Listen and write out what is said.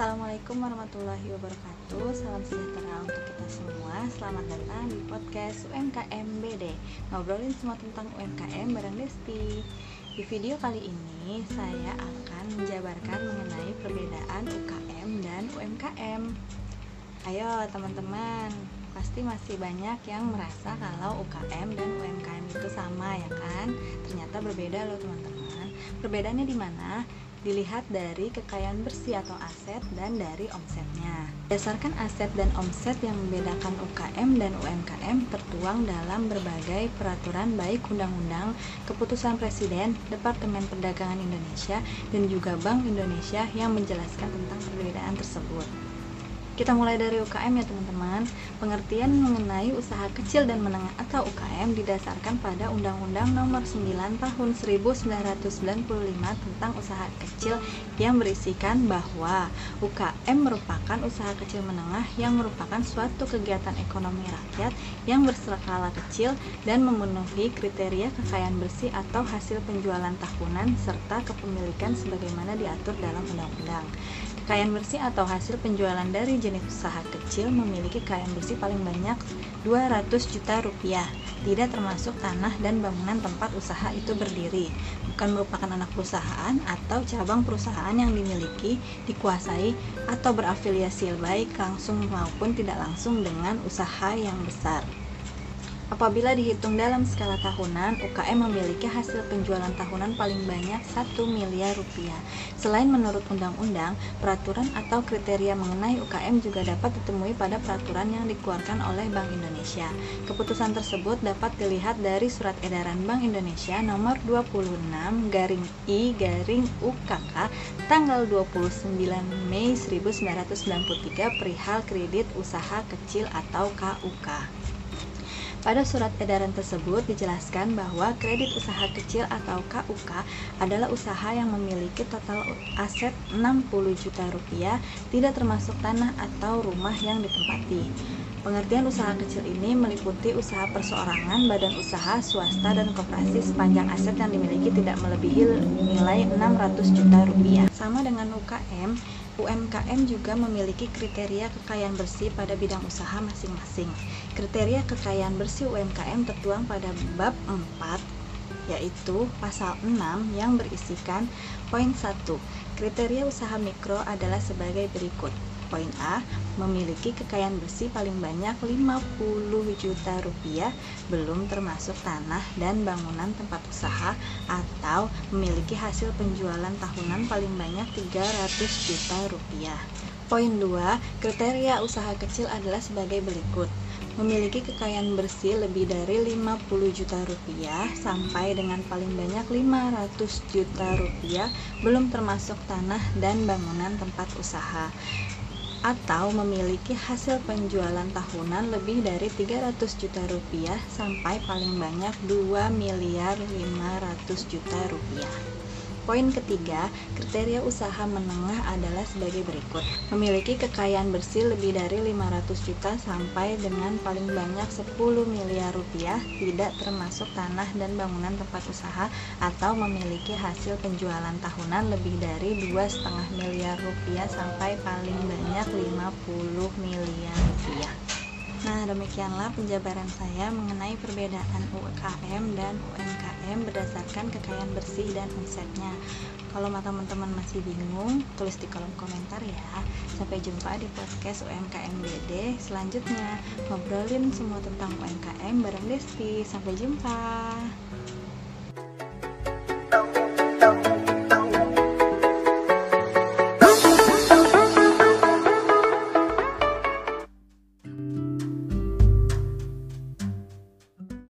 Assalamualaikum warahmatullahi wabarakatuh. Salam sejahtera untuk kita semua. Selamat datang di podcast UMKM BD Ngobrolin semua tentang UMKM bareng Desti. Di video kali ini saya akan menjabarkan mengenai perbedaan UKM dan UMKM Ayo teman-teman. Pasti masih banyak yang merasa kalau UKM dan UMKM itu sama ya kan? Ternyata berbeda loh teman-teman. Perbedaannya di mana? Dilihat dari kekayaan bersih atau aset dan dari omsetnya. Berdasarkan aset dan omset yang membedakan UKM dan UMKM tertuang dalam berbagai peraturan baik undang-undang, keputusan Presiden, Departemen Perdagangan Indonesia, dan juga Bank Indonesia yang menjelaskan tentang perbedaan tersebut. Kita mulai dari UKM ya teman-teman. Pengertian mengenai usaha kecil dan menengah atau UKM didasarkan pada Undang-Undang Nomor 9 Tahun 1995 tentang usaha kecil yang berisikan bahwa UKM merupakan usaha kecil menengah yang merupakan suatu kegiatan ekonomi rakyat yang berskala kecil dan memenuhi kriteria kekayaan bersih atau hasil penjualan tahunan serta kepemilikan sebagaimana diatur dalam undang-undang. Kekayaan bersih atau hasil penjualan dari jenis usaha kecil memiliki kekayaan bersih paling banyak 200 juta rupiah, tidak termasuk tanah dan bangunan tempat usaha itu berdiri, bukan merupakan anak perusahaan atau cabang perusahaan yang dimiliki, dikuasai, atau berafiliasi baik langsung maupun tidak langsung dengan usaha yang besar. Apabila dihitung dalam skala tahunan, UKM memiliki hasil penjualan tahunan paling banyak 1 miliar rupiah. Selain menurut undang-undang, peraturan atau kriteria mengenai UKM juga dapat ditemui pada peraturan yang dikeluarkan oleh Bank Indonesia. Keputusan tersebut dapat dilihat dari Surat Edaran Bank Indonesia nomor 26 garing I garing UKK tanggal 29 Mei 1993 perihal kredit usaha kecil atau KUK. Pada surat edaran tersebut dijelaskan bahwa kredit usaha kecil atau KUK adalah usaha yang memiliki total aset 60 juta rupiah, tidak termasuk tanah atau rumah yang ditempati. Pengertian usaha kecil ini meliputi usaha perseorangan, badan usaha, swasta, dan koperasi sepanjang aset yang dimiliki tidak melebihi nilai 600 juta rupiah. Sama dengan UKM, UMKM juga memiliki kriteria kekayaan bersih pada bidang usaha masing-masing. Kriteria kekayaan bersih UMKM tertuang pada bab 4 yaitu pasal 6 yang berisikan poin 1. Kriteria usaha mikro adalah sebagai berikut. Poin A, memiliki kekayaan bersih paling banyak 50 juta rupiah, belum termasuk tanah dan bangunan tempat usaha atau memiliki hasil penjualan tahunan paling banyak 300 juta rupiah. Poin 2, kriteria usaha kecil adalah sebagai berikut memiliki kekayaan bersih lebih dari 50 juta rupiah sampai dengan paling banyak 500 juta rupiah belum termasuk tanah dan bangunan tempat usaha atau memiliki hasil penjualan tahunan lebih dari 300 juta rupiah sampai paling banyak 2 miliar 500 juta rupiah. Poin ketiga, kriteria usaha menengah adalah sebagai berikut. Memiliki kekayaan bersih lebih dari 500 juta sampai dengan paling banyak 10 miliar rupiah, tidak termasuk tanah dan bangunan tempat usaha atau memiliki hasil penjualan tahunan lebih dari 2,5 miliar rupiah sampai paling banyak 50 miliar rupiah. Nah, demikianlah penjabaran saya mengenai perbedaan UKM dan UMKM berdasarkan kekayaan bersih dan omsetnya. Kalau teman-teman masih bingung, tulis di kolom komentar ya. Sampai jumpa di podcast UMKM BD selanjutnya. Ngobrolin semua tentang UMKM bareng Desti. Sampai jumpa.